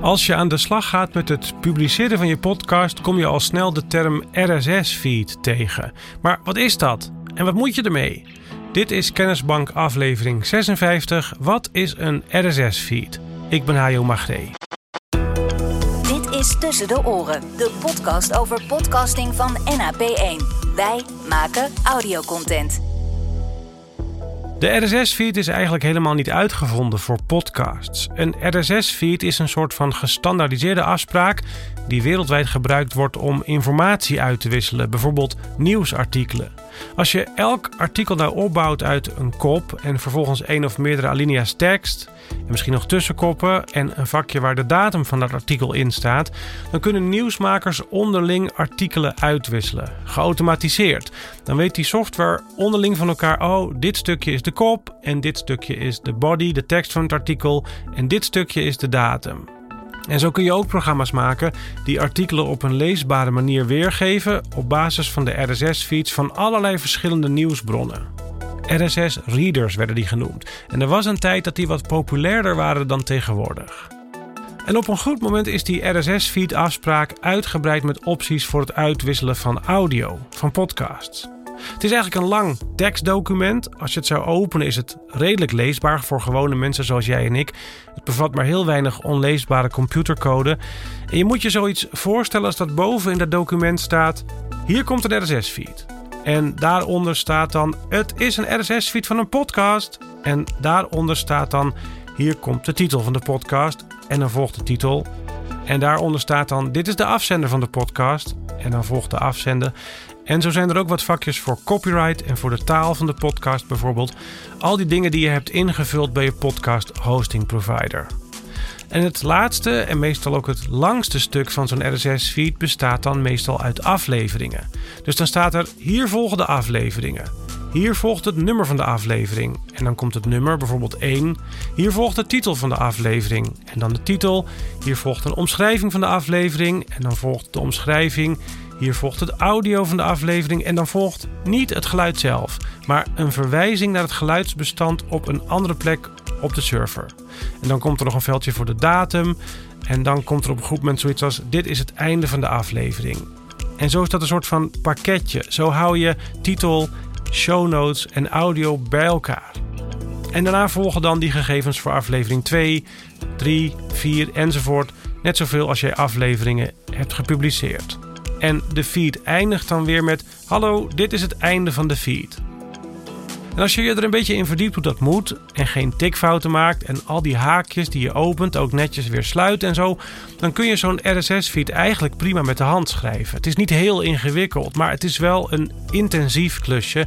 Als je aan de slag gaat met het publiceren van je podcast, kom je al snel de term RSS-feed tegen. Maar wat is dat? En wat moet je ermee? Dit is Kennisbank aflevering 56. Wat is een RSS-feed? Ik ben Hajo Magde. Dit is Tussen de Oren, de podcast over podcasting van NAP1. Wij maken audiocontent. De RSS-feed is eigenlijk helemaal niet uitgevonden voor podcasts. Een RSS-feed is een soort van gestandaardiseerde afspraak die wereldwijd gebruikt wordt om informatie uit te wisselen, bijvoorbeeld nieuwsartikelen. Als je elk artikel nou opbouwt uit een kop en vervolgens één of meerdere alinea's tekst, en misschien nog tussenkoppen en een vakje waar de datum van dat artikel in staat, dan kunnen nieuwsmakers onderling artikelen uitwisselen, geautomatiseerd. Dan weet die software onderling van elkaar: oh, dit stukje is de kop en dit stukje is de body, de tekst van het artikel en dit stukje is de datum. En zo kun je ook programma's maken die artikelen op een leesbare manier weergeven op basis van de RSS-feeds van allerlei verschillende nieuwsbronnen. RSS-readers werden die genoemd. En er was een tijd dat die wat populairder waren dan tegenwoordig. En op een goed moment is die RSS-feed-afspraak uitgebreid met opties voor het uitwisselen van audio, van podcasts. Het is eigenlijk een lang tekstdocument. Als je het zou openen is het redelijk leesbaar voor gewone mensen zoals jij en ik. Het bevat maar heel weinig onleesbare computercode. En je moet je zoiets voorstellen als dat boven in dat document staat... Hier komt een RSS-feed. En daaronder staat dan: Het is een RSS-feed van een podcast. En daaronder staat dan: Hier komt de titel van de podcast. En dan volgt de titel. En daaronder staat dan: Dit is de afzender van de podcast. En dan volgt de afzender. En zo zijn er ook wat vakjes voor copyright en voor de taal van de podcast bijvoorbeeld. Al die dingen die je hebt ingevuld bij je podcast hosting provider. En het laatste en meestal ook het langste stuk van zo'n RSS-feed bestaat dan meestal uit afleveringen. Dus dan staat er: hier volgen de afleveringen. Hier volgt het nummer van de aflevering. En dan komt het nummer, bijvoorbeeld 1. Hier volgt de titel van de aflevering. En dan de titel. Hier volgt een omschrijving van de aflevering. En dan volgt de omschrijving. Hier volgt het audio van de aflevering. En dan volgt niet het geluid zelf, maar een verwijzing naar het geluidsbestand op een andere plek op de server. En dan komt er nog een veldje voor de datum. En dan komt er op een goed moment zoiets als: Dit is het einde van de aflevering. En zo is dat een soort van pakketje. Zo hou je titel, show notes en audio bij elkaar. En daarna volgen dan die gegevens voor aflevering 2, 3, 4 enzovoort. Net zoveel als jij afleveringen hebt gepubliceerd. En de feed eindigt dan weer met: Hallo, dit is het einde van de feed. En als je je er een beetje in verdiept hoe dat moet en geen tikfouten maakt en al die haakjes die je opent ook netjes weer sluit en zo, dan kun je zo'n RSS-feed eigenlijk prima met de hand schrijven. Het is niet heel ingewikkeld, maar het is wel een intensief klusje.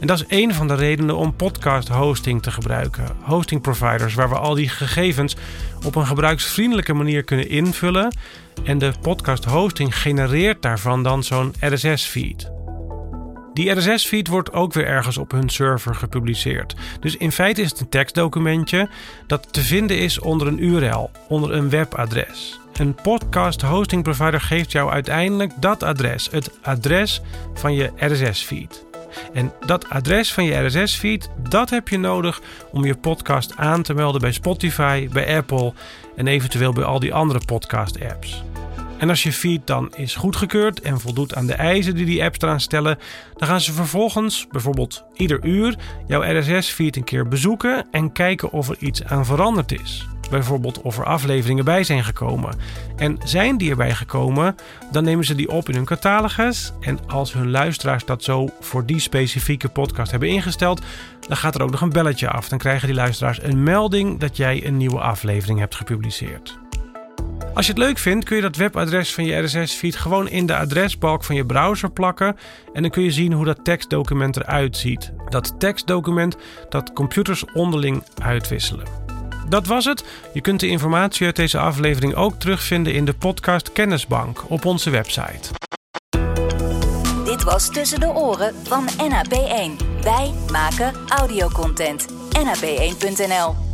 En dat is een van de redenen om podcast hosting te gebruiken. Hosting providers waar we al die gegevens op een gebruiksvriendelijke manier kunnen invullen. En de podcast hosting genereert daarvan dan zo'n RSS-feed. Die RSS-feed wordt ook weer ergens op hun server gepubliceerd. Dus in feite is het een tekstdocumentje dat te vinden is onder een URL, onder een webadres. Een podcast hosting provider geeft jou uiteindelijk dat adres, het adres van je RSS-feed. En dat adres van je RSS-feed, dat heb je nodig om je podcast aan te melden bij Spotify, bij Apple en eventueel bij al die andere podcast-apps. En als je feed dan is goedgekeurd en voldoet aan de eisen die die apps eraan stellen, dan gaan ze vervolgens, bijvoorbeeld ieder uur, jouw RSS-feed een keer bezoeken en kijken of er iets aan veranderd is. Bijvoorbeeld of er afleveringen bij zijn gekomen. En zijn die erbij gekomen, dan nemen ze die op in hun catalogus. En als hun luisteraars dat zo voor die specifieke podcast hebben ingesteld, dan gaat er ook nog een belletje af. Dan krijgen die luisteraars een melding dat jij een nieuwe aflevering hebt gepubliceerd. Als je het leuk vindt, kun je dat webadres van je RSS-feed gewoon in de adresbalk van je browser plakken. En dan kun je zien hoe dat tekstdocument eruit ziet. Dat tekstdocument dat computers onderling uitwisselen. Dat was het. Je kunt de informatie uit deze aflevering ook terugvinden in de podcast Kennisbank op onze website. Dit was Tussen de Oren van NAP1. Wij maken audiocontent. NAP1.nl